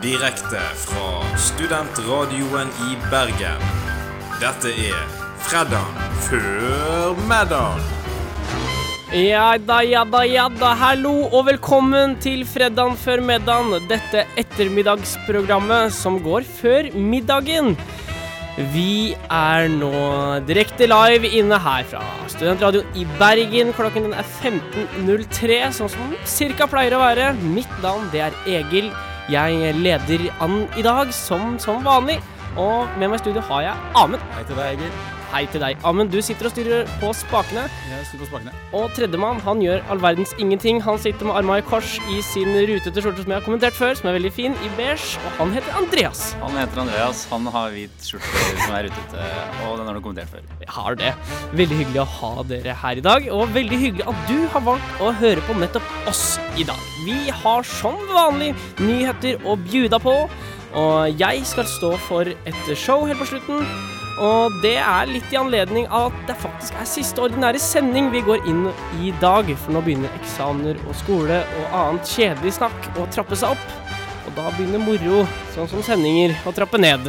Direkte fra studentradioen i Bergen. Dette er Fredag før middag. Ja da, ja da, ja da. Hallo og velkommen til Fredag før middag. Dette ettermiddagsprogrammet som går før middagen. Vi er nå direkte live inne her fra Studentradioen i Bergen. Klokken den er 15.03, sånn som cirka pleier å være. Mitt navn det er Egil. Jeg leder an i dag, som, som vanlig. Og med meg i studio har jeg Amund. Hei til deg, Egil. Hei til deg. Amund, du sitter og styrer på spakene. Jeg styrer på spakene. Og tredjemann han gjør all verdens ingenting. Han sitter med armene i kors i sin rutete skjorte som jeg har kommentert før, som er veldig fin, i beige. Og han heter Andreas. Han heter Andreas. Han har hvit skjorte som er rutete, og den har du kommentert før. Jeg har det. Veldig hyggelig å ha dere her i dag, og veldig hyggelig at du har valgt å høre på nettopp oss i dag. Vi har som vanlig nyheter å bjuda på, og jeg skal stå for et show helt på slutten. Og det er litt i anledning av at det faktisk er siste ordinære sending vi går inn i dag. For nå begynner eksamener og skole og annet kjedelig snakk å trappe seg opp. Og da begynner moro, sånn som sendinger, å trappe ned.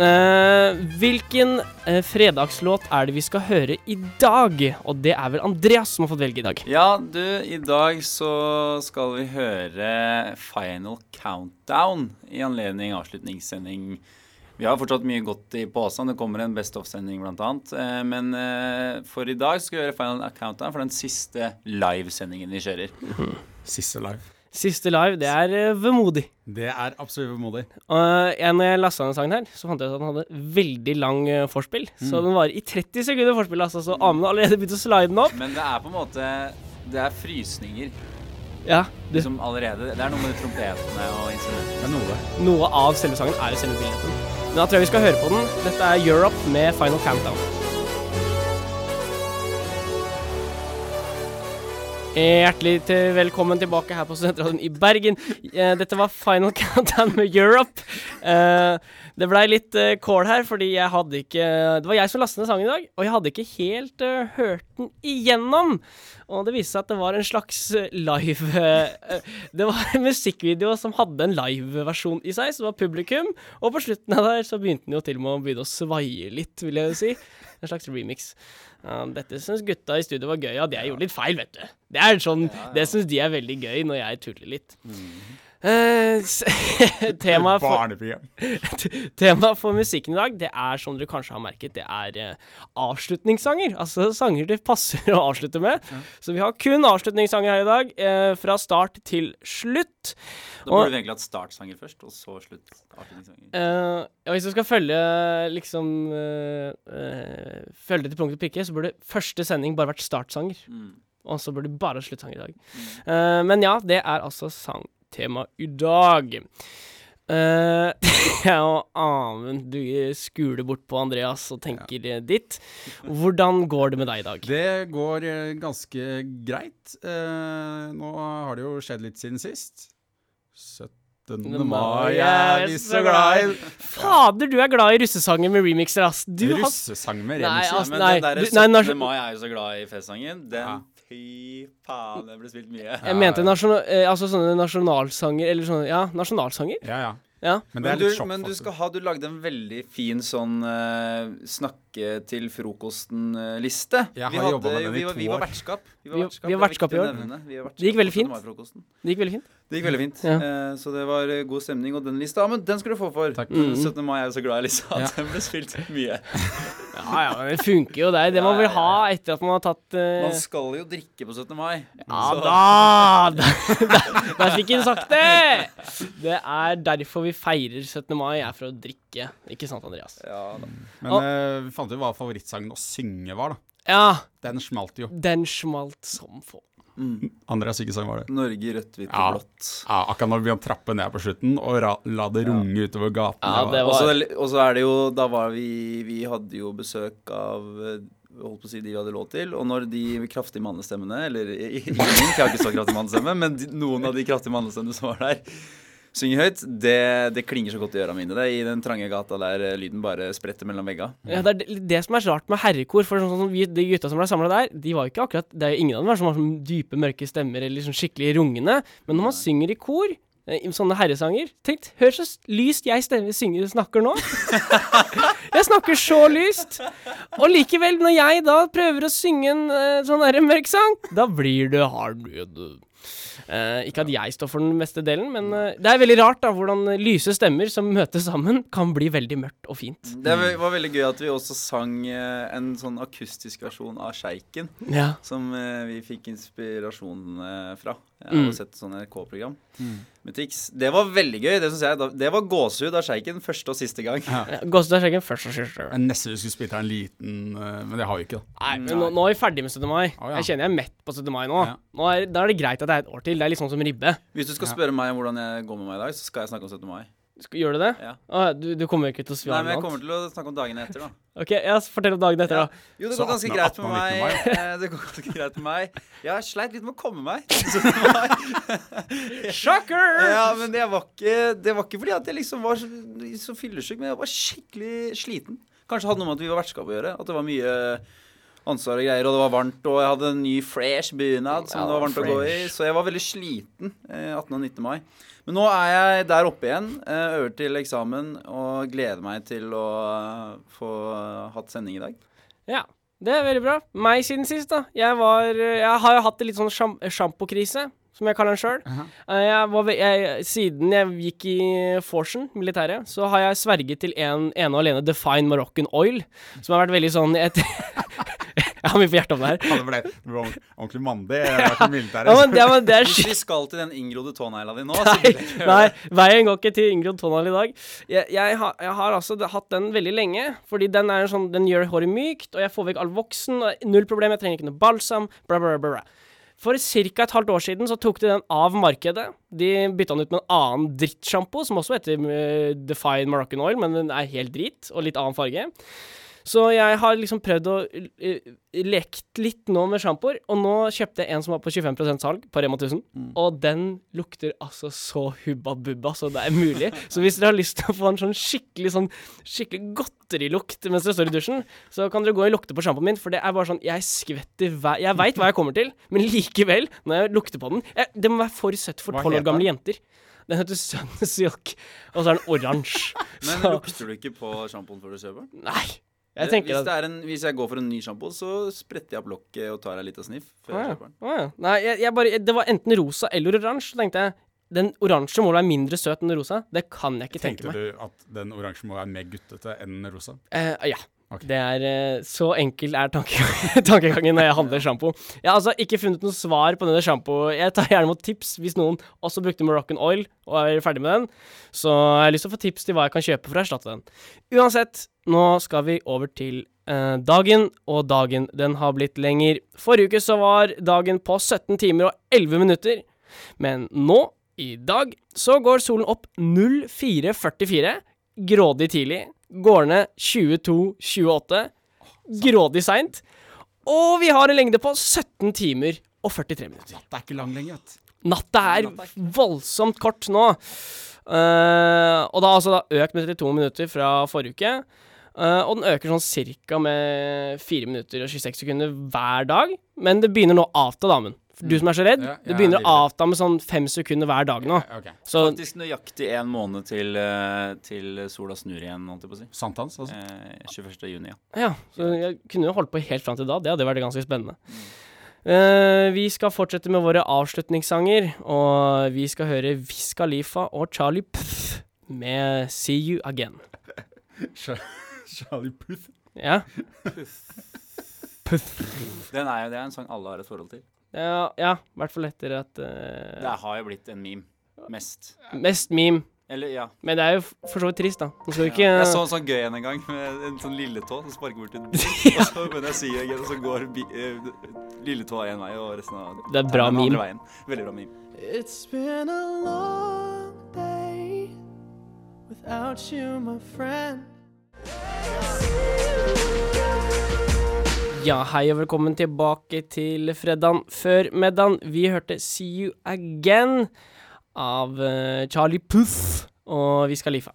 Eh, hvilken eh, fredagslåt er det vi skal høre i dag? Og det er vel Andreas som har fått velge i dag. Ja, du, i dag så skal vi høre Final Countdown i anledning avslutningssending. Vi har fortsatt mye godt i posen. Det kommer en Best of-sending bl.a. Eh, men eh, for i dag skal vi gjøre Final Countdown for den siste livesendingen vi kjører. Siste live. Siste live, det er eh, vemodig. Det er absolutt vemodig. Og jeg, når jeg lasta ned sangen her, så fant jeg ut at den hadde veldig lang forspill. Så den varer i 30 sekunder forspill, altså. Så Amund har allerede begynt å slide den opp. Men det er på en måte Det er frysninger Ja, du, liksom allerede. Det er noe med trompetene og instrumentene. Det er noe. Noe av selve sangen er jo selve billetten. Men da tror jeg vi skal høre på den. Dette er Europe med Final Countdown. Hjertelig til velkommen tilbake her på Studentradioen i Bergen. Eh, Dette var Final Countdown med Europe. Eh, Det blei litt eh, kål her, fordi jeg hadde ikke Det var jeg som lastet ned sangen i dag, og jeg hadde ikke helt eh, hørt den igjennom. Og det viste seg at det var en slags eh, live eh, Det var en musikkvideo som hadde en liveversjon i seg, så det var publikum. Og på slutten av der så begynte den jo til og med å begynne å svaie litt, vil jeg jo si. En slags remix. Dette syns gutta i studio var gøy, og jeg gjorde litt feil, vet du. Det er sånn, det syns de er veldig gøy når jeg tuller litt. Eh, s- Temaet for, tema for musikken i dag, det er som dere kanskje har merket, det er eh, avslutningssanger. Altså sanger det passer å avslutte med. Så vi har kun avslutningssanger her i dag, eh, fra start til slutt. Da burde vi egentlig hatt startsanger først, og så slutt. avslutningssanger. Eh, ja, hvis du skal følge liksom eh, eh, Følge det til punkt og prikke, så burde første sending bare vært startsanger. Mm. Og så burde det bare sluttsanger i dag. Eh, men ja, det er altså sangtema i dag. Uh, ja, og Amund, du skuler bort på Andreas og tenker ja. ditt. Hvordan går det med deg i dag? Det går eh, ganske greit. Uh, nå har det jo skjedd litt siden sist. 17. mai er vi så glad i Fader, du er glad i russesanger med remixer, ass. Du har Russesang med Nei, remixer. altså, Men nei, den derre du- nei, 17. nasjon- mai er jo så glad i festsangen. Den, Ja. fy faen, den ble spilt mye. Jeg mente nasjonal, eh, altså sånne nasjonalsanger, eller sånne Ja, nasjonalsanger. Ja, ja. Ja. Men det Men er du, litt sjokk, men du faktisk. skal ha Du lagde en veldig fin sånn eh, snakke til frokosten-liste. Jeg har jobbet med den i vi, var- to vi var år. vertskap. Vi Vi- var vertskap, vi var det er vertskap viktig i å år. nevne. Vi var vertskap Det gikk veldig på fint. 17. mai-frokosten. Det gikk veldig fint. Det gikk veldig fint. Ja. Eh, så det var eh, god stemning. Og den lista, ja, men den skal du få for. Takk. Mm. 17. mai er jo så glad i at Ja. Den ble spilt mye. Ja, ja, men det funker jo, det det man vil ha etter at man har tatt uh... Man skal jo drikke på 17. mai. Ja Så- da! Der, fikk hun sagt det! Det er derfor vi feirer 17. mai, er for å drikke. Ikke sant, Andreas? Ja, da. Men eh, vi fant ut hva favorittsangen å synge var, da. Ja, Den smalt jo. den smalt som få. Andreas hvilken sang var det? Norge i rødt, hvitt Ja. og blått. Ja, akkurat når vi begynte å trappe ned på slutten og ra la det runge utover gaten. Ja, var så- Og så er det jo Da var vi Vi hadde jo besøk av eh, holdt på å si de vi hadde lov til. Og når de kraftige mannestemmene Eller ingen, jeg har ikke så kraftig mannestemme, men de, noen av de kraftige mannestemmene som var der, synger høyt, det, det klinger så godt i øra mine. Det er I den trange gata der eh, lyden bare spretter mellom vegga. ja, det er det, som er rart med herrekor. For sånn sånn, De gutta som ble samla der, de var jo ikke akkurat Det er jo ingen av dem som har sånn dype, mørke stemmer eller sånn skikkelig rungende. Men når man synger i kor, eh, sånne herresanger. Tenk, hør så lyst jeg stemmer, synger, snakker nå. jeg snakker så lyst. Og likevel, når jeg da prøver å synge en eh, sånn mørk sang, da blir det hard Eh, ikke at jeg står for den meste delen, men uh, det er veldig rart da hvordan lyse stemmer som møtes sammen, kan bli veldig mørkt og fint. Det var var veldig gøy at vi også sang uh, en sånn akustisk versjon av Sjeiken. Ja. Som vi fikk inspirasjon fra. Jeg Mm. har sett sånn NRK-program med Tix. Det var veldig gøy. Det synes jeg Det var gåsehud av Sjeiken første og siste gang. Ja. Gåsehud av sjeiken første og sist. Jeg nesten vi skulle spilt her en liten eh, Men det har vi ikke, da. Nei, men nå, nå er vi ferdig med 17. mai. Oh, ja. Jeg kjenner jeg er mett på 17. mai nå. Ja. nå er, da er det greit at det er et år til. Det er litt sånn som ribbe. Hvis du skal spørre meg om hvordan jeg går med meg i dag, så skal jeg snakke om 17. mai. Gjør du det? Ja. Ah, du, du kommer jo ikke til å svare noe annet? Nei, men jeg kommer til å snakke om dagen etter, da. Ok, ja, Fortell om dagen etter, Ja. da. Jo, det går ganske 18. greit med meg. Det går ganske greit med meg. Jeg sleit litt med å komme meg. 17. Shocker! Ja, men det var ikke, det var ikke fordi at jeg liksom var så, så fyllesyk, men jeg var skikkelig sliten. Kanskje hadde noe med at vi var vertskap å gjøre. At det var mye ansvar og greier, og det var varmt, og jeg hadde en ny fresh bunad som Ja, det var varmt å gå i. Så jeg var veldig sliten eh, 18. og 19. mai. Men nå er jeg der oppe igjen, eh, øver til eksamen, og gleder meg til å eh, få hatt sending i dag. Ja, det er veldig bra. Meg siden sist, da. Jeg var Jeg har jo hatt en litt sånn sjampokrise, som jeg kaller den sjøl. Uh jeg, siden jeg gikk i Forsen, militæret, så har jeg sverget til en, ene og alene Define Moroccan Oil, som har vært veldig sånn et, Jeg har mye på hjertet om det her. Ja, det ble, det ble ordentlig mandig. Ja, men, ja, men det er Hvis vi skal til den inngrodde tånegla di nå, Nei, nei, veien går ikke til inngrodd tånegl i dag. Jeg, jeg, har, jeg har altså hatt den veldig lenge, fordi den er sånn, den gjør håret mykt, og jeg får vekk all voksen, og null problem, jeg trenger ikke noe balsam, bla, bla, bla. bla. For ca. et halvt år siden så tok de den av markedet. De bytta den ut med en annen drittsjampo, som også heter eh, Define Moroccan Oil, men den er helt drit, og litt annen farge. Så jeg har liksom prøvd å lekt litt nå med sjampoer, og nå kjøpte jeg en som var på 25% salg på Rema 1000, og den lukter altså så hubba bubba så det er mulig. Så hvis dere har lyst til å få en sånn skikkelig sånn skikkelig godterilukt mens dere står i dusjen, så kan dere gå og lukte på sjampoen min, for det er bare sånn Jeg skvetter hver Jeg veit hva jeg kommer til, men likevel, når jeg lukter på den jeg, Det må være for søtt for tolv år gamle jenter. Den heter Sunsilk, og så er den oransje. Men lukter du ikke på sjampoen før du sover? Nei. Jeg hvis, at det er en, hvis jeg går for en ny sjampo, så spretter jeg opp lokket og tar en liten sniff før ah, jeg ja. ah, den. Ja. Nei, jeg, jeg bare Det var enten rosa eller oransje. Tenkte jeg den oransje må være mindre søt enn den rosa. Det kan jeg ikke tenke meg. Tenkte du at den oransje må være mer guttete enn den rosa? Eh, ja. Ok. Det er eh, Så enkel er tankegangen, når jeg handler sjampo. Jeg har altså ikke funnet noe svar på denne sjampo. Jeg tar gjerne imot tips hvis noen også brukte Moroccan Oil og er ferdig med den. Så jeg har lyst til å få tips til hva jeg kan kjøpe for å erstatte den. Uansett, nå skal vi over til eh, dagen, og dagen den har blitt lenger. Forrige uke så var dagen på 17 timer og 11 minutter, men nå, i dag, så går solen opp 04.44, grådig tidlig, går ned 22.28, grådig seint, og vi har en lengde på 17 timer og 43 minutter. Natta er ikke lang lenger, vet. Natta er voldsomt kort nå. Uh, og da har altså da økt med 32 minutter fra forrige uke. Uh, og den øker sånn cirka med 4 minutter og 26 sekunder hver dag. Men det begynner nå å avta, damen. For du som er så redd, Ja, det begynner er å avta med sånn fem sekunder hver dag nå. Okay. Så Faktisk nøyaktig en måned til, eh, til sola snur igjen, holdt jeg på å si. Sankthans, altså. Eh, 21. juni, ja. Ja, så jeg kunne jo holdt på helt fram til da. Det hadde vært ganske spennende. Eh, vi skal fortsette med våre avslutningssanger, og vi skal høre Wiz Khalifa og Charlie Puth med See You Again. Charlie Puth. Ja, Den er jo, det er en sang alle har et forhold til. Ja, ja i hvert fall etter at uh, Det har jo blitt en meme. Mest. Mest meme. Eller, ja. Men det er jo for så vidt trist, da. Vi ikke Jeg så en sånn gøy en en gang, med en sånn lilletå som sparker bort en bil. Og så, men jeg sier again, og så går bi, eh, lilletåa én vei, og resten av Det er bra meme. veien. Veldig bra meme. It's been a long day without you, my friend. Ja, hei og velkommen tilbake til fredagen før middagen. Vi hørte See You Again av uh, Charlie Puth og Viska Lifa.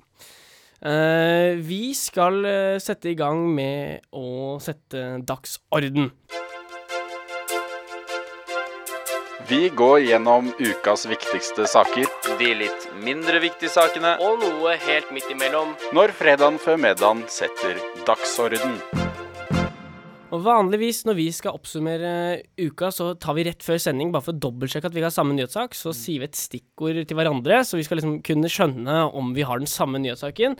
Uh, vi skal uh, sette i gang med å sette dagsorden. Vi går gjennom ukas viktigste saker De litt mindre viktige sakene. Og noe helt midt imellom. når fredagen før middagen setter dagsorden. Og vanligvis når vi skal oppsummere uka, så tar vi rett før sending, bare for å dobbeltsjekke at vi har samme nyhetssak, så sier vi et stikkord til hverandre, så vi skal liksom kunne skjønne om vi har den samme nyhetssaken.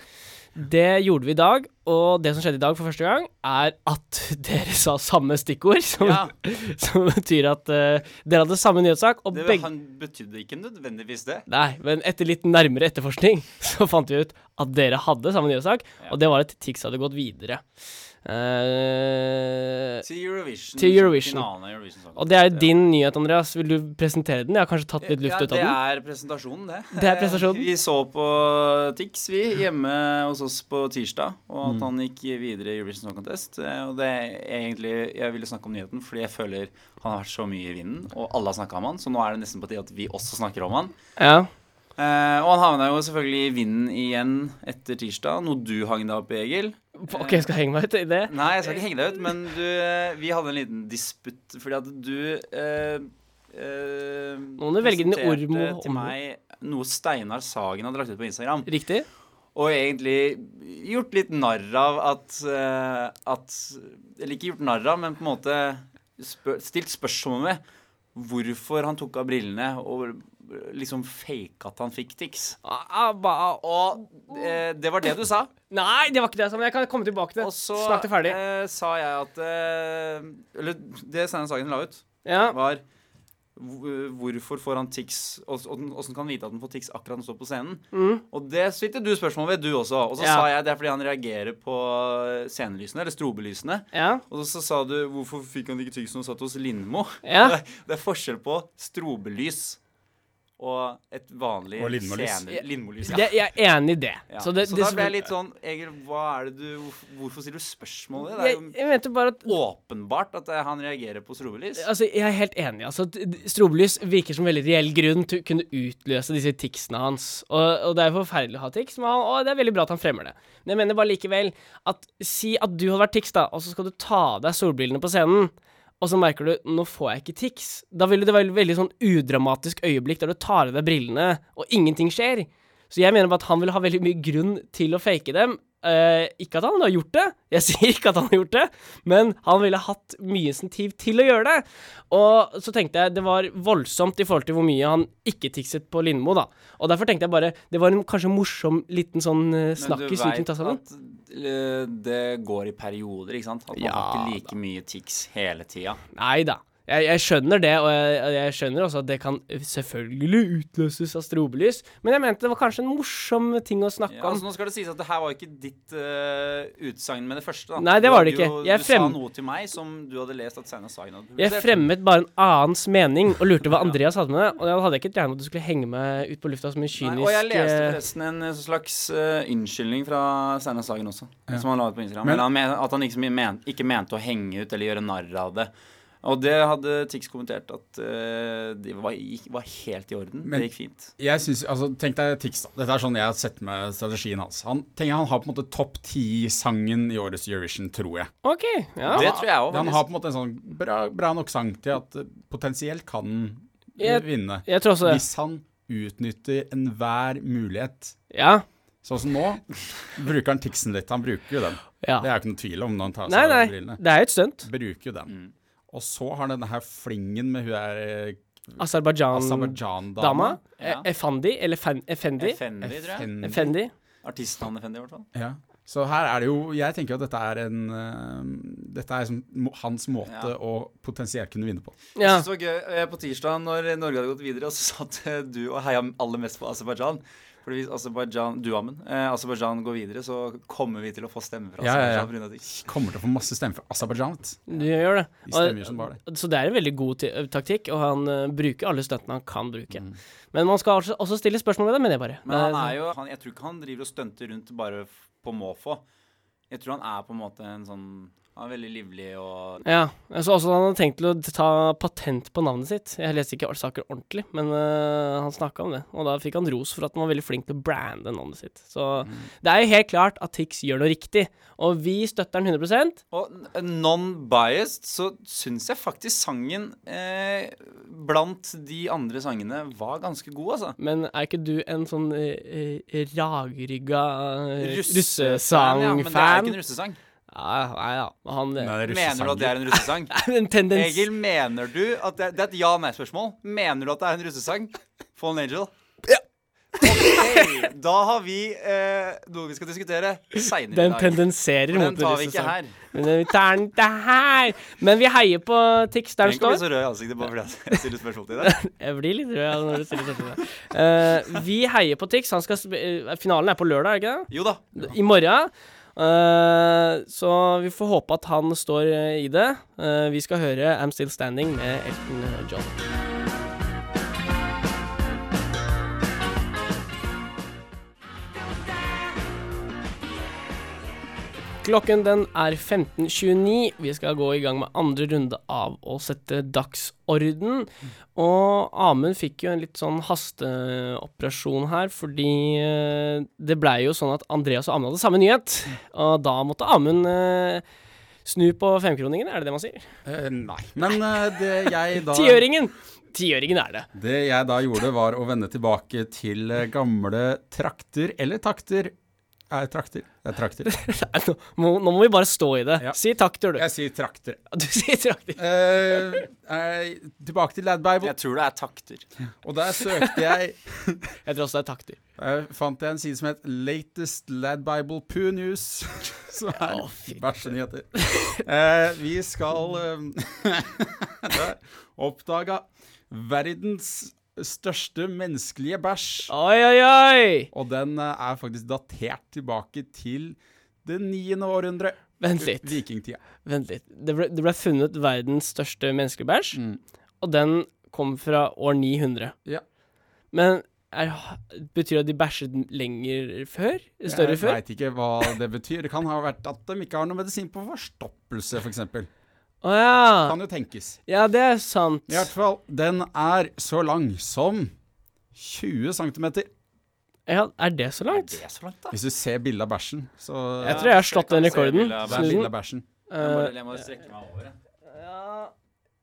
Det gjorde vi i dag, og det som skjedde i dag for første gang, er at dere sa samme stikkord, som, Ja. som betyr at uh, dere hadde samme nyhetssak, og Det, begge han betydde ikke nødvendigvis det. Nei, men etter litt nærmere etterforskning så fant vi ut at dere hadde samme nyhetssak, Ja. og det var at Tix hadde gått videre. Eh, Til Eurovision. Til Eurovision. Finalen av Eurovision sånn. og det er din nyhet, Andreas. Vil du presentere den? Jeg har kanskje tatt litt luft ja, ut av den. Det er presentasjonen, det. Det er presentasjonen. Vi så på Tix, vi, hjemme hos oss på tirsdag, og Mm. at han gikk videre i Eurovision Song Contest. Eh, Og det er egentlig Jeg ville snakke om nyheten fordi jeg føler han har vært så mye i vinden, og alle har snakka om han, så nå er det nesten på tide at vi også snakker om han. Ja. Uh, og han havna jo selvfølgelig i vinden igjen etter tirsdag, noe du hang deg opp i, Egil. OK, jeg skal henge meg ut i det. Nei, jeg skal ikke henge deg ut, men du, eh, vi hadde en liten disputt fordi at du eh, eh, Noen velger den ord presenterte til meg noe Steinar Sagen hadde lagt ut på Instagram. Riktig? Og egentlig gjort litt narr av at, eh, at Eller ikke gjort narr av, men på en måte spør, stilt spørsmål ved hvorfor han tok av brillene og liksom fake at han fikk tics. Ah, ah, ba, Og eh, det var det du sa. Nei, det var ikke det. jeg sa, Men jeg kan komme tilbake til det. Og så Snakk ferdig. eh, sa jeg at eh, Eller det Steinar Sagen la ut, Ja. var Hvorfor får han tics? Åssen kan han vite at han får tics akkurat når han står på scenen? Mm. Og det stilte du spørsmål ved, du også. Og så Ja. sa jeg det er fordi han reagerer på scenelysene, eller strobelysene. Ja. Og så sa du hvorfor fikk han ikke tics når han satt hos Lindmo? Ja. Det, det er forskjell på strobelys og et vanlig Og Lindmo-lys. Ja. Jeg er enig i det. Ja. Så, det, så det, da ble jeg litt sånn Egil, hva er det du hvorfor, hvorfor stiller du spørsmål ved det? Det er jo jeg bare at åpenbart at eh, han reagerer på strobelys. Altså, jeg er helt enig. Altså, strobelys virker som veldig reell grunn til å kunne utløse disse ticsene hans. Og, og det er forferdelig å ha tics, men han, og det er veldig bra at han fremmer det. Men jeg mener bare likevel at si at du hadde vært tics, da, og så skal du ta av deg solbrillene på scenen. Og så merker du nå får jeg ikke tics. Da ville det være et veldig sånn udramatisk øyeblikk der du tar av deg brillene, og ingenting skjer. Så jeg mener at han vil ha veldig mye grunn til å fake dem. Eh, ikke at han har gjort det, jeg sier ikke at han har gjort det, men han ville hatt mye insentiv til å gjøre det. Og så tenkte jeg det var voldsomt i forhold til hvor mye han ikke tikset på Lindmo, da. Og derfor tenkte jeg bare det var en kanskje morsom liten sånn uh, snakkis vi kunne ta sammen. at eh, det går i perioder, ikke sant? At man Ja, har ikke like mye tics hele tida. Nei da. Jeg, jeg skjønner det, og jeg, jeg skjønner også at det kan selvfølgelig utløses av strobelys, men jeg mente det var kanskje en morsom ting å snakke Ja, om. altså nå skal det sies at det her var ikke ditt uh, utsagn med det første. Da. Nei, det var det ikke. Jo, Jeg du frem- sa noe til meg som du hadde lest at Steinar Sagen hadde Jeg fremmet bare en annens mening og lurte hva Andreas hadde med det. Og jeg hadde ikke regnet med at du skulle henge meg ut på lufta som en kynisk Nei, og jeg leste eh, forresten en eh, slags uh, unnskyldning fra Steinar Sagen også, som han la ut på Instagram. Men- Men, han men, at han liksom men, ikke mente å henge ut eller gjøre narr av det. Og det hadde Tix kommentert at uh, det var, gikk- var helt i orden. Men- det gikk fint. Jeg synes, altså, Tenk deg Tix, da. Dette er sånn jeg har sett med strategien hans. Han, tenk, han har på en måte topp ti-sangen i årets Eurovision, tror jeg. OK. Ja. Det tror jeg òg, Han har på en måte en sånn bra, bra nok sang til at eh, potensielt kan han Jeg- vinne. Jeg tror også det. Hvis han utnytter enhver mulighet. Ja. Sånn som nå, bruker han Tixen litt. Han bruker jo den. ja. Det er jo ikke noe tvil om når han tar Nei, seg av nei. brillene. Det er jo et stunt. Bruker jo den. Mm. Og så har denne her flingen med hun er eh, Aserbajdsjan-dama. Aserbajdsjan-dama. Ja. E- eller Fen Effendi. Efendi, tror jeg. Efendi. Effendi. Artistnavn Effendi, i hvert fall. Ja. Så her er det jo Jeg tenker jo at dette er en uh, Dette er som, hans måte Ja. å potensielt kunne vinne på. Ja. Jeg synes det var gøy eh, på tirsdag når Norge hadde gått videre, og så satt eh, du og heia aller mest på Aserbajdsjan. For hvis Aserbajdsjan Eh, Aserbajdsjan går videre, så kommer vi til å få stemme fra Ja, ja, ja. Aserbajdsjan. grunn av det. Kommer til å få masse stemmer fra Aserbajdsjan. du. Du gjør det. De stemmer som bare det. Så det er en veldig god taktikk, og han uh, bruker alle stuntene han kan bruke. Mm. Men man skal altså også stille spørsmål ved det, mener jeg bare. Men han er jo han, Jeg tror ikke han driver og stunter rundt bare på måfå. Jeg tror han er på en måte en sånn Han er veldig livlig og Ja. Så også han hadde tenkt til å ta patent på navnet sitt. Jeg leste ikke saker ordentlig, men uh, han snakka om det. Og da fikk han ros for at han var veldig flink til å brande navnet sitt. Så det er jo helt klart at Tix gjør noe riktig, og vi støtter den 100 Og non-biased så syns jeg faktisk sangen eh, blant de andre sangene var ganske god, altså. Men er ikke du en sånn eh, ragrygga russesangfan? Russesang, ja, men det er ikke en russesang. Ja, nei da. Han Nei, det er Mener du at det er en russesang? En tendens Egil, mener du at det, det er et ja-nei-spørsmål? Mener du at det er en russesang? Fallen Angel? Ja. Okay, da har vi eh, noe vi skal diskutere seinere i dag. tendenserer For mot den tar vi ikke russesang. her. Men vi tar den ikke her. Men vi heier på Tix der du den Tenk å bli så rød i ansiktet bare fordi jeg stiller spørsmål til deg. Jeg blir litt rød når du stiller spørsmål. til Uh, vi heier på Tix. Han skal sp eh, finalen er på lørdag, er det ikke det? Jo da. I morgen. Eh, så vi får håpe at han står eh, i det. Uh, vi skal høre I'm Still Standing med Elton John. Klokken den er 15.29. Vi skal gå i gang med andre runde av å sette dagsorden. Og Amund fikk jo en litt sånn hasteoperasjon her, fordi eh, det blei jo sånn at Andreas og Amund hadde samme nyhet. Og da måtte Amund eh, snu på femkroningen, er det det man sier? Eh, nei. Men eh, det jeg da Tiøringen! Tiøringen er det. Det jeg da gjorde, var å vende tilbake til eh, gamle trakter, eller takter. Er trakter? Jeg er trakter. Nei, Nå, må, nå må vi bare stå i det. Ja. Si takter, du. Jeg sier trakter. Du sier trakter. Uh, eh, tilbake til Lad Bible, Jeg tror det er takter. og der søkte jeg Jeg tror også det er takter. Der fant jeg en side som het Latest Lad Bible Poo News. Som er oh, fy. bæsjenyheter. Uh, vi skal uh, oppdaga verdens største menneskelige bæsj. Oi, oi, oi! Og den eh, er faktisk datert tilbake til det niende århundre. Vent litt. Vikingtida. Vent litt. Det ble, det ble funnet verdens største menneskelige bæsj, Mm. og den kom fra år 900. Ja. Men er, betyr det at de bæsjet lenger før? Større Jeg før? veit ikke hva det betyr. Det kan ha vært at de ikke har noe medisin på forstoppelse, f.eks. eksempel Å ja. Kan jo tenkes. Ja, det er sant. I hvert fall, den er så lang som 20 cm. Ja, er det så Er langt? det så langt, da? Hvis du ser bildet av bæsjen, så Jeg tror jeg har slått jeg den rekorden. bildet av er bæsjen. Jeg må, Eh, jeg må strekke meg over. ja,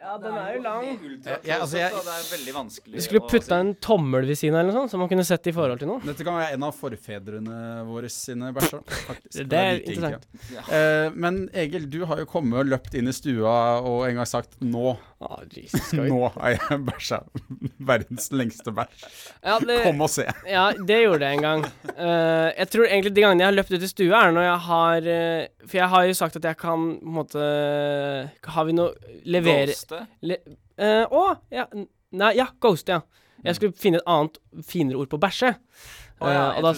ja, den er jo lang. Ja, ja, altså, jeg- Det er veldig vanskelig Vi skulle putta en tommel ved siden av, eller noe sånt, så man kunne sett i forhold til noe. Dette kan være en av forfedrene våre sine bæsjer, Det, Det er interessant. interessant. Uh, men Egil, du har jo kommet og løpt inn i stua og en gang sagt 'nå, Oh, Jesus, skal vi nå har jeg bæsja verdens lengste bæsj'. ja, det, Kom og se. Ja, det gjorde jeg en gang. Uh, jeg tror egentlig de gangene jeg har løpt ut i stua, er når jeg har uh, For jeg har jo sagt at jeg kan på en måte Har vi noe Levere Ghoste. le, uh, Å! ja, nei, ja, ghost, ja. Jeg skulle finne et annet, finere ord på bæsje. Oh, ja, uh, da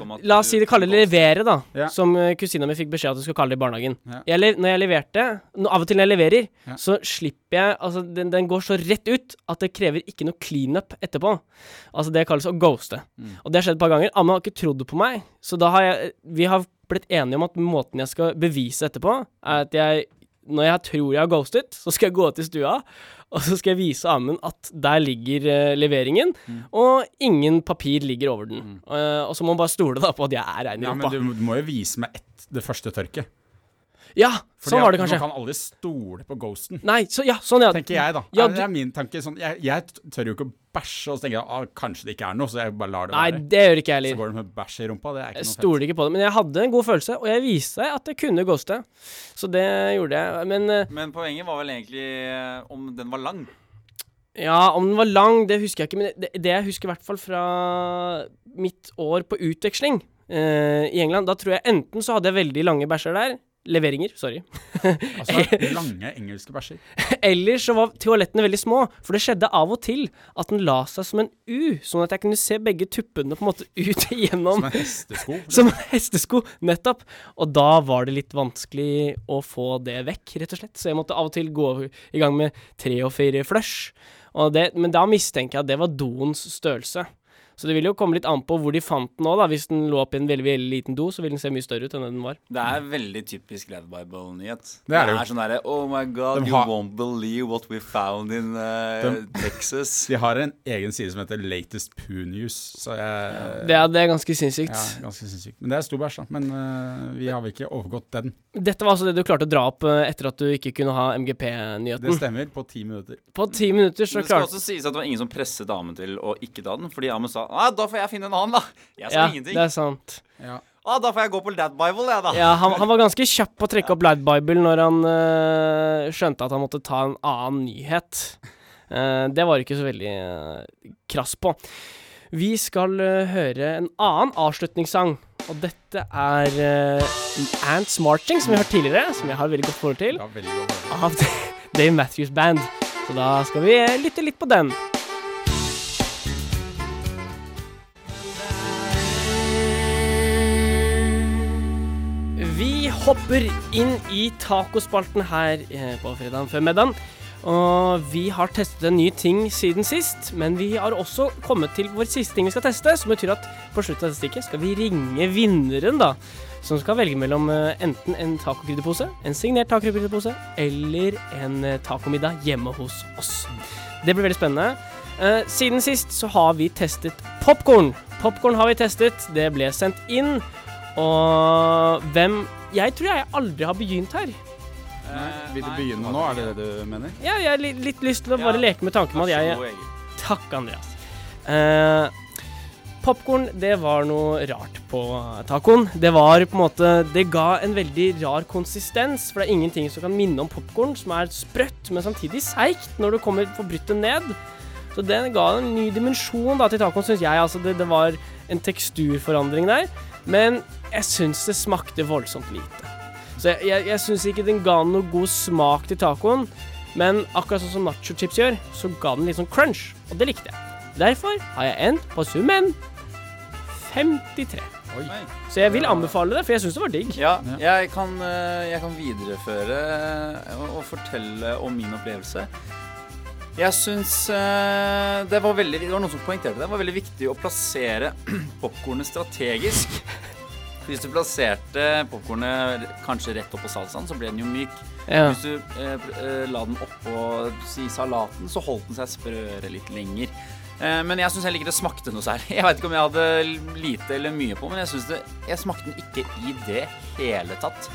om La oss si det kaller levere, da. Ja. Som uh, kusina mi fikk beskjed at du skulle kalle det i barnehagen. Ja. Jeg, når jeg leverte no, Av og til når jeg leverer, så slipper jeg Altså, den, den går så rett ut at det krever ikke noe cleanup etterpå. Altså, det kalles å ghoste. Mm. Og det har skjedd et par ganger. Amma har ikke trodd på meg, så da har jeg Vi har blitt enige om at måten jeg skal bevise etterpå, er at jeg når jeg tror jeg har ghostet, så skal jeg gå til stua, og så skal jeg vise Amund at der ligger uh, leveringen, Mm. og ingen papir ligger over den. Eh, og så må man bare stole da på at jeg er rein i Ja, men du, du må jo vise meg ett, det første tørket. Ja, Fordi sånn var det kanskje. Man kan aldri stole på ghosten. Nei, så ja, sånn ja. Tenker jeg, da. Ja, det er min tanke. Sånn, jeg, jeg tør jo ikke å bæsje, og så tenker jeg ah, kanskje det ikke er noe, så jeg bare lar det Nei, være. det gjør ikke jeg Så går det med bæsj i rumpa. Det er ikke Jeg noe fett. stoler ikke på det. Men jeg hadde en god følelse, og jeg viste at jeg kunne ghoste. Så det gjorde jeg. Men eh, Men poenget var vel egentlig eh, om den var lang. ja, om den var lang, det husker jeg ikke. Men det, det jeg husker i hvert fall fra mitt år på utveksling eh, i England, da tror jeg enten så hadde jeg veldig lange bæsjer der. Leveringer, sorry. Altså, lange engelske bæsjer. Eller så var toalettene veldig små, for det skjedde av og til at den la seg som en U, sånn at jeg kunne se begge tuppene på en måte ut igjennom. Som en hestesko. Som en hestesko, nettopp. Og da var det litt vanskelig å få det vekk, rett og slett. Så jeg måtte av og til gå i gang med tre og fire flush. Og det, men da mistenker jeg at det var doens størrelse. Så det vil jo komme litt an på hvor de fant den òg, da. Hvis den lå oppi en veldig veldig liten do, så vil den se mye større ut enn den var. Det er veldig typisk Lad Bible-nyhet. Det er det jo. sånn derre Oh my god, De you har- won't believe what we found in uh, De- Texas. De har en egen side som heter Latest Poo News, så jeg Det er, det er ganske sinnssykt. ja, ganske sinnssykt. Men det er stor bæsj, da. Men uh, vi har vel ikke overgått den. Dette var altså det du klarte å dra opp eh, etter at du ikke kunne ha MGP-nyheten. Det stemmer, på ti minutter. På ti minutter så klarte det skal klart... også sies at det var ingen som presset damen til å ikke ta den, fordi Amund sa ah, da får jeg finne en annen, da. Jeg sa Ja, ingenting. det er sant. Ja. Ah, da får jeg gå på Dad Bible, jeg, da. Ja, han, han var ganske kjapp på å trekke opp Lad Bible når han eh, skjønte at han måtte ta en annen nyhet. Uh, det var ikke så veldig uh, krass på. Vi skal uh, høre en annen avslutningssang, og dette er uh, Ants Marching, som vi har hørt tidligere, som jeg har veldig godt forhold til, Ja, veldig godt. av Dave Matthews Band. Så da skal vi lytte litt på den. Vi hopper inn i tacospalten her eh, på fredagen før middagen. Og vi har testet en ny ting siden sist, men vi har også kommet til vår siste ting vi skal teste, som betyr at på slutten av dette stikket skal vi ringe vinneren, da. Som skal velge mellom eh, enten en tacokrydderpose, en signert tacokrydderpose, eller en eh, tacomiddag hjemme hos oss. Det blir veldig spennende. Siden sist så har vi testet popkorn. Popkorn har vi testet, det ble sendt inn. Og hvem Jeg tror jeg aldri har begynt her. Nei, vil du begynne nå, er det det du mener? Ja, jeg har litt, litt lyst til å bare Ja. leke med tanken at jeg. Takk, Andreas. Uh, Popkorn, det var noe rart på tacoen. Det var på en måte Det ga en veldig rar konsistens, for det er ingenting som kan minne om popkorn, som er sprøtt, men samtidig seigt når du kommer får brutt det ned. Så den ga en ny dimensjon da til tacoen, syns jeg. Altså, det, det var en teksturforandring der. Men jeg syns det smakte voldsomt lite. Så jeg, jeg, jeg syns ikke den ga noe god smak til tacoen. Men akkurat sånn som nachochips gjør, så ga den litt sånn crunch, og det likte jeg. Derfor har jeg endt på summen 53. Oi. Så jeg vil anbefale det, for jeg syns det var digg. Ja, jeg kan, eh, jeg kan videreføre og, og fortelle om min opplevelse. Jeg syns eh, det var veldig Det var noen som poengterte det. Det var veldig viktig å plassere popkornet strategisk. Hvis du plasserte popkornet kanskje rett oppå salsaen, så ble den jo myk. Ja. Hvis du eh, eh, la den oppå si, salaten, så holdt den seg sprøere litt lenger. Eh, men jeg syns heller ikke det smakte noe særlig. Jeg vet ikke om jeg hadde lite eller mye på, men jeg syns det Jeg smakte den ikke i det hele tatt.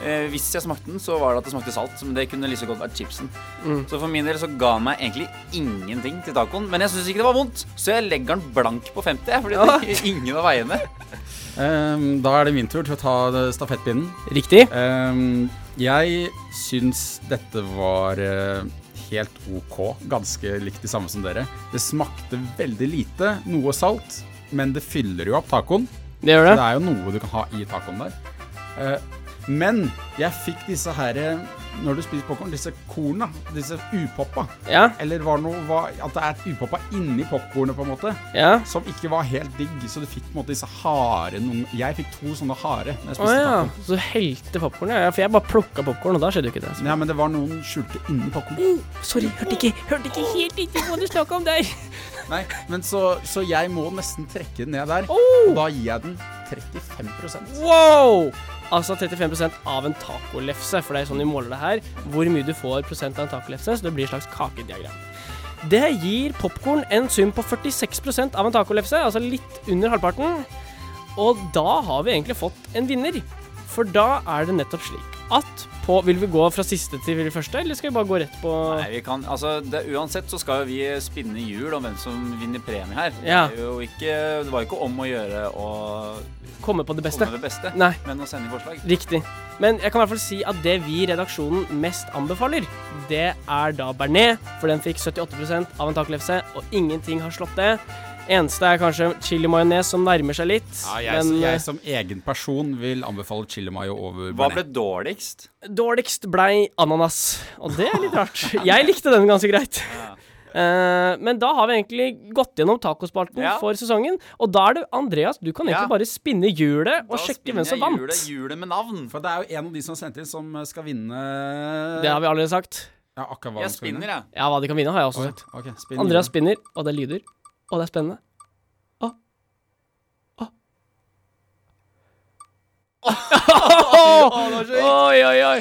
Eh, hvis jeg smakte den, så var det at det smakte salt, men det kunne like godt vært chipsen. Mm. Så for min del så ga den meg egentlig ingenting til tacoen. Men jeg syns ikke det var vondt, så jeg legger den blank på 50. jeg, Fordi det er ingen av veiene. um, da er det min tur til å ta stafettpinnen. Riktig. Um, jeg syns dette var uh, helt OK. Ganske likt det samme som dere. Det smakte veldig lite, noe salt, men det fyller jo opp tacoen. Det gjør Så det. det er jo noe du kan ha i tacoen der. Eh, men jeg fikk disse her eh, Når du spiser popkorn, disse korna, disse upoppa. Ja. Eller var noe, var, at det er upoppa inni popkornet, på en måte. Ja. Som ikke var helt digg. Så du fikk på en måte disse harde Jeg fikk to sånne harde når jeg spiste ja. taco. Så du helte popkornet? ja. For jeg bare plukka popkorn, og da skjedde jo ikke det. Ja, men det var noen skjulte inni popkornet. Oh, sorry, hørte ikke, hørte ikke helt inni hva du snakka om der. Nei, men så, så jeg må nesten trekke den ned der. Oh. Da gir jeg den 35% Wow! Altså 35 av en tacolefse, for det er sånn vi måler det her. Hvor mye du får prosent av en tacolefse, så det blir et slags kakediagram. Det gir popkorn en sum på 46 av en tacolefse, altså litt under halvparten. Og da har vi egentlig fått en vinner. For da er det nettopp slik at på Vil vi gå fra siste til første, eller skal vi bare gå rett på Nei, vi kan, altså det, Uansett så skal jo vi spinne hjul om hvem som vinner premie her. Ja. Det, er jo ikke, det var jo ikke om å gjøre å komme på det beste? komme det beste, Nei. men å sende forslag. Riktig. Men jeg kan i hvert fall si at det vi i redaksjonen mest anbefaler, det er da bearnés, for den fikk 78% av en taklefse, og ingenting har slått det. Eneste er kanskje chili majones som nærmer seg litt. Ja, jeg, men jeg eh, som egen person vil anbefale chili mayo over Hva ble dårligst? dårligst blei ananas, og det er litt rart. Jeg likte den ganske greit. Uh, men da har vi egentlig gått gjennom tacospalten Ja. for sesongen. Og da er det Andreas, du kan egentlig Ja. bare spinne hjulet og Da sjekke hvem som vant. Hjulet, hjulet med navn. For det er jo en av de som har sendt inn, som skal vinne Det har vi allerede sagt. Ja, akkurat hva Jeg spinner, jeg. Ja, hva de kan vinne, har jeg også sagt. okay, spinner, Andreas spinner, og det er lyder. Å, det er spennende. Å. Å. Oi, oi, oi.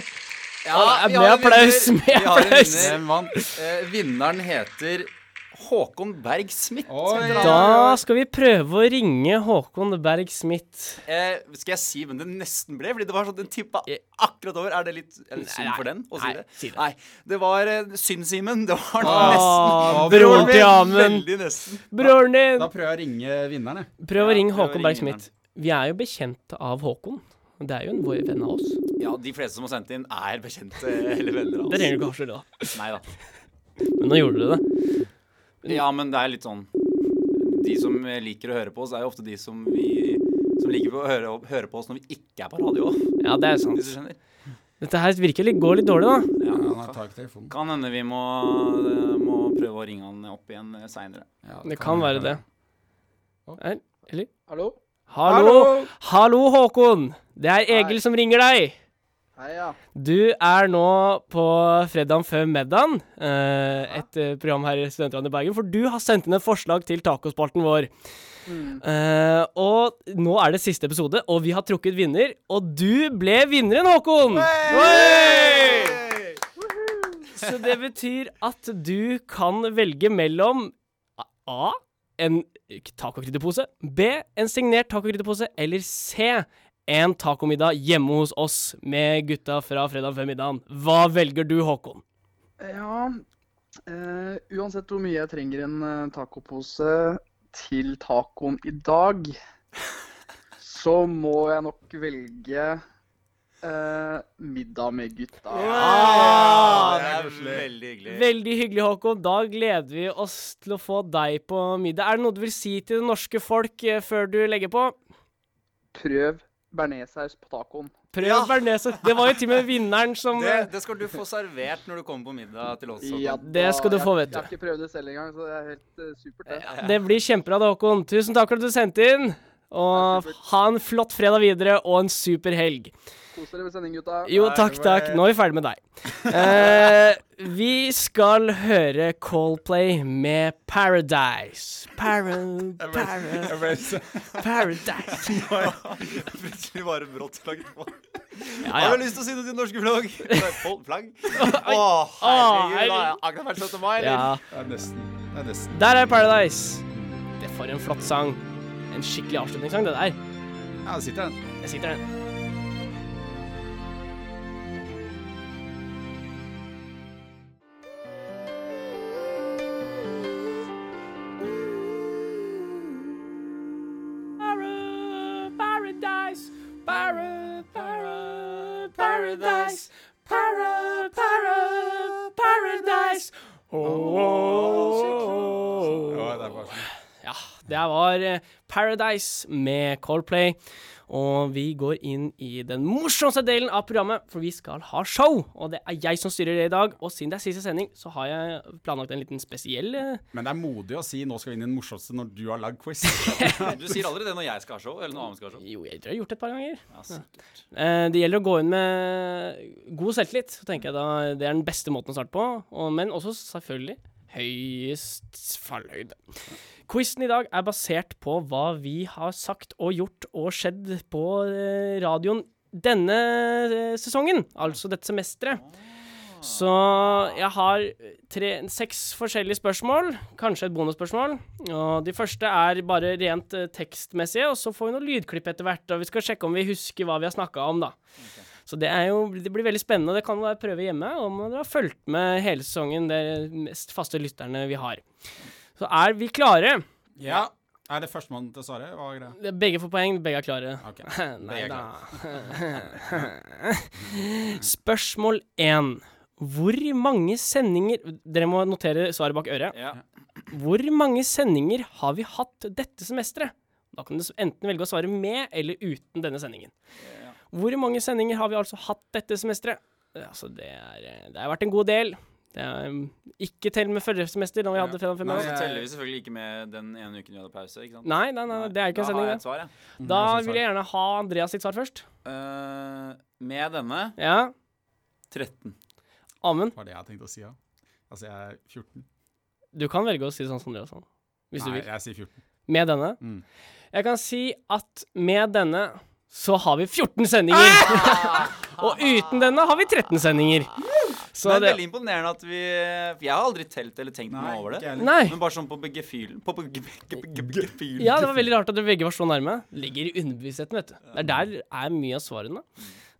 Ja, med applaus. Med applaus. Vinneren heter Håkon Berg Smith. Da skal vi prøve å ringe Håkon Berg Smith. Eh, skal jeg si hvem det nesten ble? Fordi det var sånn den tippa Eh. akkurat over. Er det litt er det synd for den å si nei, det? si det. Nei. Det var eh, synd-Simen. Det var Åh, nesten. broren til Amund. Broren din! Da prøver jeg å ringe vinneren, jeg. Prøv å ringe Håkon Berg-Smith. Vi er jo bekjent av Håkon. Det er jo en vår venn av oss. Ja, de fleste som har sendt inn, er bekjente eller venner av Det trenger du oss. ikke avsløre, da. Nei da. Men nå gjorde du det. Ja, men det er litt sånn De som liker å høre på oss, er jo ofte de som vi som liker å høre, høre på oss når vi ikke er på radio Ja, det er sant. hvis du skjønner. Dette her virker litt, går litt dårlig, da. Ja, telefonen. Kan hende vi må, må prøve å ringe han opp igjen seinere. Ja, Det kan være det. Er- Eller? Hallo? Hallo! Hallo, Håkon! Det er Egil som ringer deg. Hei, ja. Du er nå på Fredagen før middagen, eh, et eh, program her i Studentradioen i Bergen, for du har sendt inn et forslag til tacospalten vår. Mm. Eh, og nå er det siste episode, og vi har trukket vinner, og du ble vinneren, Håkon! Hey! Så det betyr at du kan velge mellom A. En tacokrydderpose. B. En signert tacokrydderpose. Eller C. En tacomiddag hjemme hos oss med gutta fra fredag før middagen. Hva velger du, Håkon? Ja, eh, uansett hvor mye jeg trenger en eh, tacopose til tacoen i dag, så må jeg nok velge uh, middag med gutta. Ah, det er veldig hyggelig. Veldig hyggelig, Håkon. Da gleder vi oss til å få deg på middag. Er det noe du vil si til det norske folk før du legger på? Prøv bearnéssaus på tacoen. Prøv Ja. bearnéssaus. Det var jo til og med vinneren som Det, eh, det skal du få servert når du kommer på middag til oss. Ja, Det skal du få, vet du. jeg har ikke prøvd det selv engang, så det er helt uh, supert. Det. Det blir kjempebra, det, Håkon. Tusen takk for at du sendte inn. Og ha en flott fredag videre og en super helg. Kos dere med sending, gutta. Jo, takk, takk. Nå er vi ferdig med deg. Eh, vi skal høre Coldplay med Paradise. Para, para, paradise. Plutselig bare brått flagg på. Ja, Har du lyst til å si noe til norske flagg? Flagg? Å, herregud. Da har jeg akkurat vært 17. mai, eller? ja. Det er nesten. Det er nesten. Der er Paradise. Det er for en flott sang. En skikkelig avslutningssang, det der. Ja, det sitter en. Det sitter der. Paradise. Oh, det var eh, Paradise med Coldplay. Og vi går inn i den morsomste delen av programmet, for vi skal ha show. Og det er jeg som styrer det i dag. Og siden det er siste sending, så har jeg planlagt en liten spesiell eh, Men det er modig å si 'nå skal vi inn i den morsomste' når du har lagd quiz. Du sier aldri det når jeg skal ha show, eller når Amund skal ha show. Jo, jeg tror jeg har gjort det et par ganger. Ja, sikkert. Eh, det gjelder å gå inn med god selvtillit. Så tenker jeg da Det er den beste måten å starte på. Men også selvfølgelig høyest fallhøyde. Quizen i dag er basert på hva vi har sagt og gjort og skjedd på eh, radioen denne eh, sesongen, altså dette semesteret. Så jeg har tre, seks forskjellige spørsmål, kanskje et bonusspørsmål. Og de første er bare rent eh, tekstmessige, og så får vi noen lydklipp etter hvert. Og vi skal sjekke om vi husker hva vi har snakka om, da. Så det, jo, det blir veldig spennende, og det kan være prøve hjemme om dere har fulgt med hele sesongen, de mest faste lytterne vi har. Så er vi klare? ja. Er det førstemann til å svare? Hva er greia? Begge får poeng, begge er klare. Ok. Nei da. Spørsmål én. Hvor mange sendinger Dere må notere svaret bak øret. Ja. Hvor mange sendinger har vi hatt dette semesteret? Da kan du enten velge å svare med eller uten denne sendingen. Hvor mange sendinger har vi altså hatt dette semesteret? Altså, det, er, eh, det har vært en god del. Det er um, ikke tell med forrige semester, da vi Ja. hadde fredag fem Nei, Så teller vi selvfølgelig ikke med den ene uken vi hadde pause, ikke sant? Nei, nei, nei, det er ikke en da sending, har jeg et svar, ja. Da jeg vil jeg gjerne ha Andreas sitt svar først. Uh, med denne Ja. 13. Amund, Var det jeg tenkte å si, ja. Altså, jeg er 14. du kan velge å si det sånn som Andreas sa. Hvis du Nei, vil. jeg sier 14. Med denne. Mm. Jeg kan si at med denne så har vi 14 sendinger. og uten denne har vi 13 sendinger. Så Men det veldig imponerende at vi For jeg har aldri telt eller tenkt noe over det. Nei. Men bare sånn på gefühlen På gefühlen Ja, det var veldig rart at dere begge var så nærme. Ligger i underbevisstheten, vet du. Det er der er mye av svarene.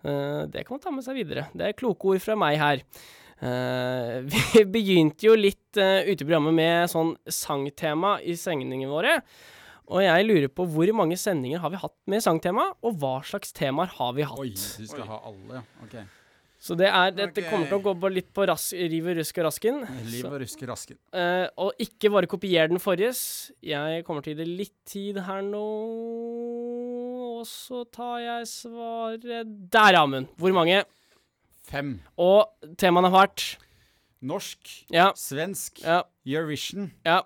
Eh, det kan man ta med seg videre. Det er kloke ord fra meg her. Uh, vi begynte jo litt uh, ute i programmet med sånn sangtema i sendingene våre. Og jeg lurer på hvor mange sendinger har vi hatt med sangtema, og hva slags temaer har vi hatt? Oi, du skal ha alle, ja. Ok. Så det er, dette okay. kommer til å gå på litt på rask, riv og rusk og rasken. Liv og ruske rasken. Uh, og ikke bare kopier den forrige. Jeg kommer til å gi det litt tid her nå. Og så tar jeg svaret Der, Amund. Hvor mange? Fem. Og temaene har vært Norsk, Ja. svensk, Ja. Eurovision. Ja.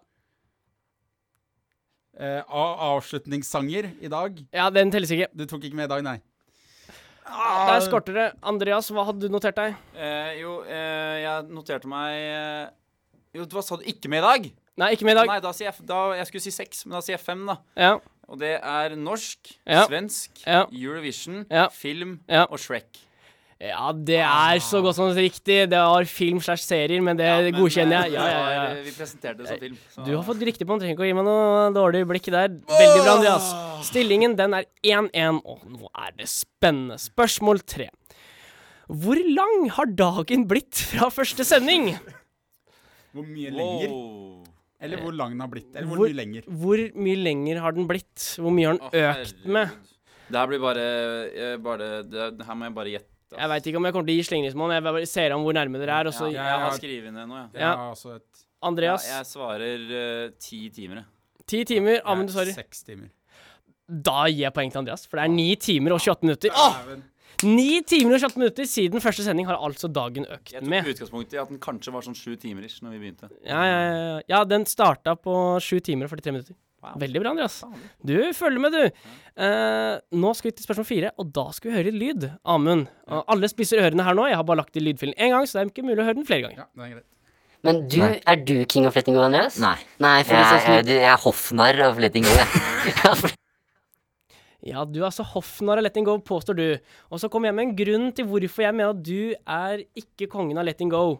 Eh, a- avslutningssanger i dag. ja den telles ikke. Du tok ikke med i dag, nei. Der skorter det. Andreas, hva hadde du notert deg? Uh, jo, uh, jeg noterte meg Jo, hva sa du? Ikke med i dag? Nei, ikke med i dag. Nei, da sier jeg da, Jeg skulle si seks, men da sier jeg fem, da. Ja. Og det er norsk, Ja. svensk, Ja. Eurovision, Ja. film Ja. og Shrek. Ja, det er så godt som riktig. Det var film slash serier, men det Ja, men, godkjenner eh, jeg. Ja, ja, ja. Vi presenterte det som film. så- Du har fått riktig på den, trenger ikke å gi meg noe dårlig blikk der. Veldig bra, Andreas. Stillingen den er 1-1, og nå er det spennende. Spørsmål tre. Hvor lang har dagen blitt fra første sending? Hvor mye lenger? Wow. Eller hvor lang den har blitt. Eller hvor, Hvor- mye lenger. Hvor mye lenger har den blitt? Hvor mye har den økt med? Det her blir bare, eh, bare det, det Her må jeg bare gjette. Ass. Jeg veit ikke om jeg kommer til å gi slingringsmonn. Jeg bare ser an hvor nærme dere er, og så ja, jeg har skrevet ned noe, jeg. Ja. Ja, altså et Andreas. Ja, jeg svarer uh, ti timer, jeg. Ti timer. Ja, men sorry. Seks timer. Da gir jeg poeng til Andreas, for det er ni timer og 28 minutter. Åh! Ni timer og 28 minutter siden første sending har altså dagen økt med. Jeg tok utgangspunkt i at den kanskje var sånn sju timer ish når vi begynte. Ja, ja, ja. ja, den starta på sju timer og 43 minutter. Wow. Veldig bra, Andreas. Du følger med, du. Eh, nå skal vi til spørsmål fire, og da skal vi høre lyd. Amund. Alle spisser ørene her nå. Jeg har bare lagt i lydfilen én gang, så det er ikke mulig å høre den flere ganger. Ja, det er greit. Men du, er du king of letting go, Andreas? Nei. Nei, for Jeg, jeg, sånn jeg er hoffnarr av letting go, jeg. Ja, du er altså hoffnarr av Letting Go, påstår du. Og så kommer jeg med en grunn til hvorfor jeg mener at du er ikke kongen av Letting Go.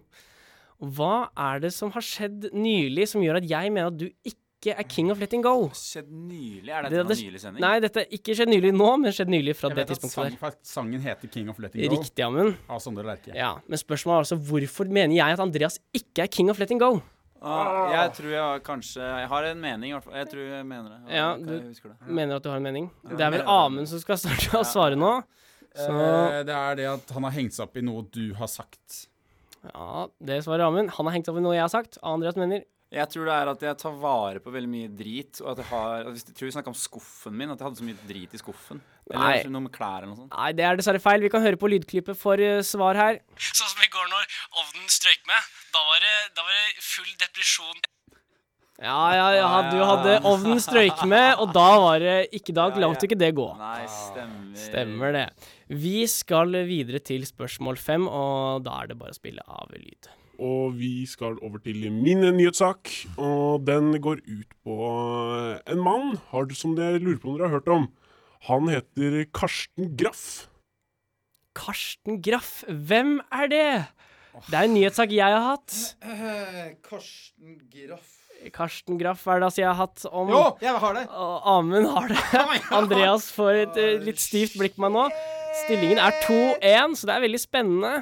Hva er det som har skjedd nylig som gjør at jeg mener at du ikke er king of letting go? Skjedd nylig? Er Det dette hadde- en nylig sending? Nei, dette er ikke skjedd nylig nå, men skjedd nylig fra Jeg det vet at tidspunktet sang, der. for sangen heter King of Letting Go Riktig, Amund. av Sondre Lerche. Ja, men spørsmålet er altså hvorfor mener jeg at Andreas ikke er king of letting go? Ah, jeg tror jeg har kanskje Jeg har en mening, i hvert fall. Jeg tror jeg mener det. Ja, du- det. Mener at du har en mening? Ja, Det er vel Amund som skal starte å svare nå. Så Eh, det er det at han har hengt seg opp i noe du har sagt. ja, det svarer Amund. Han har hengt seg opp i noe jeg har sagt. Andreas mener Jeg tror det er at jeg tar vare på veldig mye drit. Og at jeg har at hvis- Jeg tror vi snakka om skuffen min. At jeg hadde så mye drit i skuffen. Nei. Eller noe med klær eller noe sånt. Nei, det er dessverre feil. Vi kan høre på lydklippet for uh, svar her. Sånn som i går når ovnen strøyk med. Da var det, da var det full depresjon. Ja, ja, ja. Du hadde ovnen strøyk med, og da var det ikke dag. La ikke det gå. Nei, stemmer. Stemmer det. Vi skal videre til spørsmål fem, og da er det bare å spille av lyd. Og vi skal over til min nyhetssak. Og den går ut på en mann har, som dere lurer på om dere har hørt om. Han heter Karsten Graff. Karsten Graff, hvem er det? Det er en nyhetssak jeg har hatt. Karsten Graff Karsten Graff er det altså jeg har hatt om Jo, jeg har det! Amund har det. Andreas får et eh, litt stivt blikk på meg nå. Stillingen er 2-1, så det er veldig spennende.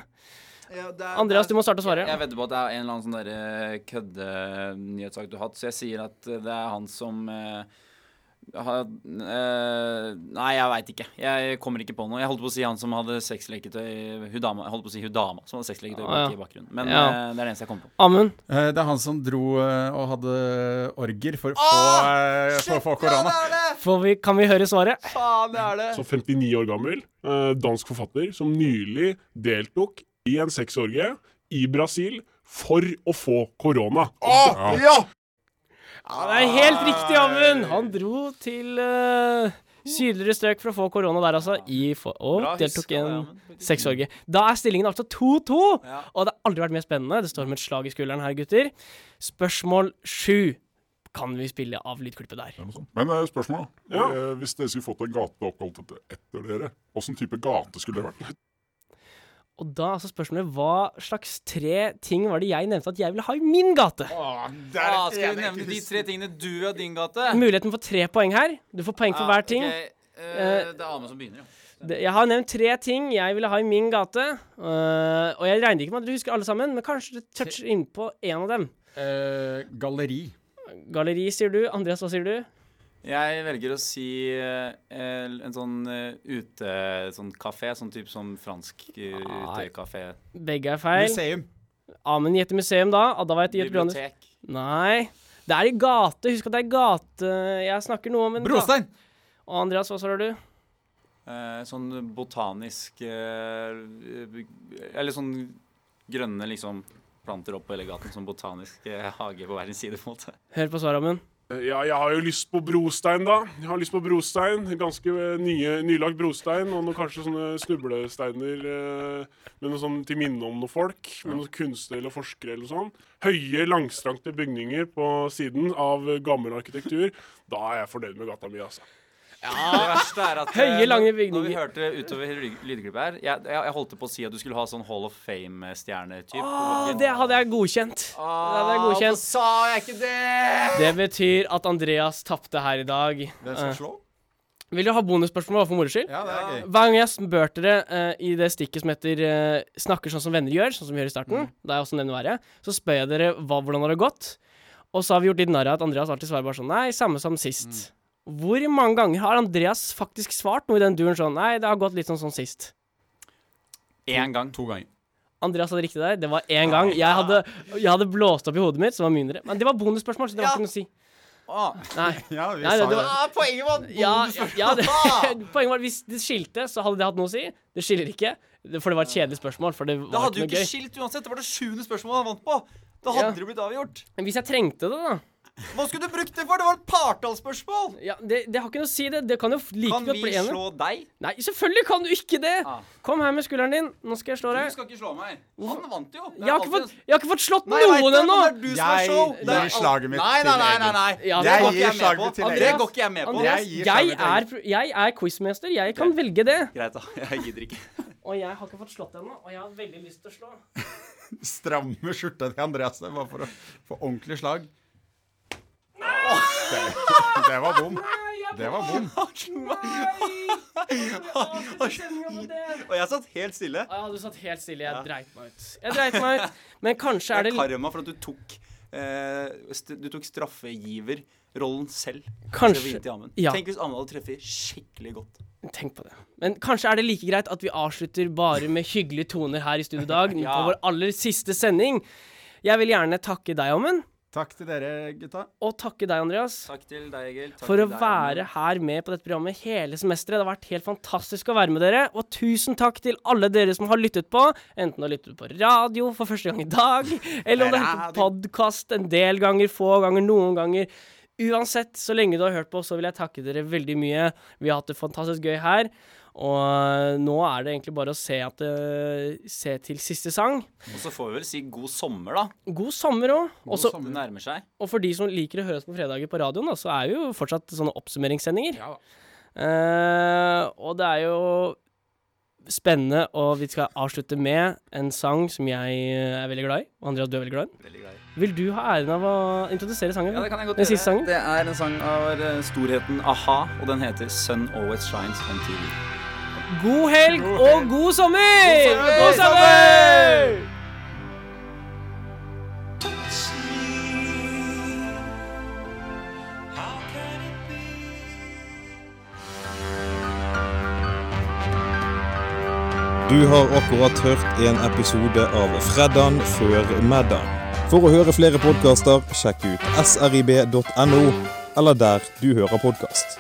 Andreas, du må starte å svare. Jeg vedder på at det er en eller annen sånn derre køddenyhetssak du har hatt, så jeg sier at eh, det er han som eh, har eh, Nei, jeg veit ikke. Jeg kommer ikke på noe. Jeg holdt på å si han som hadde sexleketøy Hun. Jeg holdt på å si Hudama, som hadde sexleketøy Ah, ja. i bakgrunnen. Men Ja. eh, det er det eneste jeg kommer på. Amund. Eh, Det er han som dro eh, og hadde orger for å få, eh, få korona. Får vi, kan vi høre svaret? Faen, det er det! Så 59 år gammel, eh, dansk forfatter, som nylig deltok i en sexorgie i Brasil for å få korona. Ja. Ja, det er helt riktig, Amund! Han dro til uh, sydligere strøk for å få korona der, altså. I for, og Bra deltok i en sexorgie. Da er stillingen altså 2-2! Ja. Og det har aldri vært mer spennende. Det står med et slag i skulderen her, gutter. Spørsmål sju. kan vi spille av lydklippet der. Men uh, spørsmål, da. Ja. Eh, Hvis dere skulle fått en gate oppkalt etter dere, åssen type gate skulle det vært? Og da altså spørsmålet hva slags tre ting var det jeg nevnte at jeg ville ha i min gate? Åh, Ah, skal du nevne de tre tingene du har i din gate? Muligheten for tre poeng her. Du får poeng for ah, hver ting. Okay. Uh, det er Ane som begynner, ja. Jeg har nevnt tre ting jeg ville ha i min gate. Uh, og jeg regner ikke med at du husker alle sammen, men kanskje du toucher innpå en av dem. Uh, galleri. Galleri, sier du. Andreas, hva sier du? Jeg velger å si eh, en sånn uh, ute... Sånn kafé. Sånn type som fransk uh, utekafé. Begge er feil. Museum. Amen, gjett museum da. Adda Da var jeg et programmet. Bibliotek. Nei. Det er i gate. Husk at det er gate. Jeg snakker noe om en Brostein! Og Andreas, hva svarer du? Eh, sånn botanisk eh, Eller sånn grønne liksom planter opp på hele gaten. Sånn botanisk eh, hage på hver sin side, på en måte. Hør på svaret, Amund. Eh, Ja, jeg har jo lyst på brostein, da. Jeg har lyst på brostein. Ganske eh, nye, nylagt brostein. Og noe, kanskje sånne snublesteiner eh, med noe sånn til minne om noen folk. Med noen kunstnere eller forskere eller sånn. Høye, langstrakte bygninger på siden av gammel arkitektur. Da er jeg fornøyd med gata mi, altså. Det verste er at eh, Høye, lange bygninger. Når vi hørte utover lyd- lydklippet her jeg, jeg, jeg holdt på å si at du skulle ha sånn Hall of Fame-stjerne-type. Åh, det hadde jeg godkjent. Det hadde jeg godkjent. sa jeg ikke det? Det betyr at Andreas tapte her i dag. Hvem skal Eh, slå? Vil dere ha bonusspørsmål for moro skyld? Ja, det er gøy. Hver gang jeg har dere uh, i det stikket som heter uh, 'Snakker sånn som venner gjør', sånn som vi gjør i starten, da jeg også nevner været, så spør jeg dere hva, hvordan har det gått. Og så har vi gjort litt narr av at Andreas alltid svarer bare sånn 'Nei, samme som sist'. Hvor mange ganger har Andreas faktisk svart noe i den duren sånn 'Nei, det har gått litt sånn som sist'? Én gang. To ganger. Andreas hadde riktig der. Det var én gang. Jeg hadde, jeg hadde blåst opp i hodet mitt, som var mindre. Men det var bonusspørsmål, så det var Ja. ikke noe å si. Ah, Nei. Ja, vi Nei, sa det var- ah, poenget var Ja, bonusspørsmål. ja det, poenget var at hvis det skilte, så hadde det hatt noe å si. Det skiller ikke, for det var et kjedelig spørsmål. For det Det var hadde ikke jo noe ikke gøy. skilt uansett. Det var det sjuende spørsmålet han vant på. Da Ja. hadde det jo blitt avgjort. Men hvis jeg trengte det, da Hva skulle du brukt det for? Det var et partallsspørsmål. ja, det, det har ikke noe å si, det. Det kan jo like Kan godt vi bli enig. slå deg? Nei, selvfølgelig kan du ikke det! Ah. Kom her med skulderen din. Nå skal jeg slå deg. Du skal ikke slå meg. Han vant jo. Jeg har fått, jeg har ikke fått slått Nei, noen ennå! det er du som har Jeg show. gir slaget mitt nei, nei, til nei, Egil. nei, nei. Ja, det jeg går gir ikke jeg med slaget på. til André Egil. går ikke jeg med på. Andreas, Jeg jeg er, jeg er quizmester. Jeg kan velge det. Greit, da. Jeg gidder ikke. Og jeg har ikke fått slått ennå, og jeg har veldig lyst til å slå. Stramme skjorta til Andreas bare for å få ordentlig slag. Det, det var bom. Det var bom. Og jeg satt helt stille. Ja, du satt helt stille. Jeg dreit meg ut. Jeg dreit meg ut. Men kanskje er Det karma for at du tok eh, Du tok straffegiverrollen selv. Kanskje- ja. Tenk hvis Amund hadde treffet skikkelig godt. Tenk på det. Men kanskje er det like greit at vi avslutter bare med hyggelige toner her i studio i dag, Ja. på vår aller siste sending. Jeg vil gjerne takke deg, Amund, Takk til dere, gutta. og takke deg, Andreas. Takk til deg, Egil. Takk For til å deg, være her med på dette programmet hele semesteret. Det har vært helt fantastisk å være med dere. Og tusen takk til alle dere som har lyttet på. Enten har lyttet på radio for første gang i dag, eller om du har hørt på podkast en del ganger, få ganger, noen ganger. Uansett, så lenge du har hørt på, så vil jeg takke dere veldig mye. Vi har hatt det fantastisk gøy her. Og nå er det egentlig bare å se, at, eh, se til siste sang. Og så får vi vel si god sommer, da. God sommer òg. Og for de som liker å høres på fredager på radioen, da, så er jo fortsatt sånne oppsummeringssendinger. Eh, og det er jo spennende, og vi skal avslutte med en sang som jeg er veldig glad i. Og Andreas, du er veldig glad i. Veldig glad i. Vil du ha æren av å introdusere sangen? Ja, det kan jeg godt Den gjøre. Det er en sang av eh, storheten a-ha, og den heter Sun Always Shines on TV. God helg og god sommer! sommer! God sommer! Du har akkurat hørt en episode av Freddan før middag. For å høre flere podkaster, sjekk ut srib.no, eller der du hører podkast.